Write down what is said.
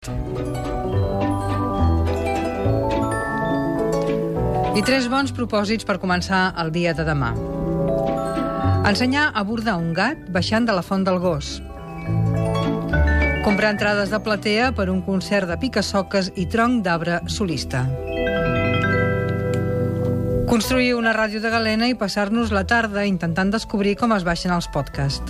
I tres bons propòsits per començar el dia de demà. Ensenyar a bordar un gat baixant de la font del gos. Comprar entrades de platea per un concert de picassoques i tronc d'arbre solista. Construir una ràdio de galena i passar-nos la tarda intentant descobrir com es baixen els podcasts.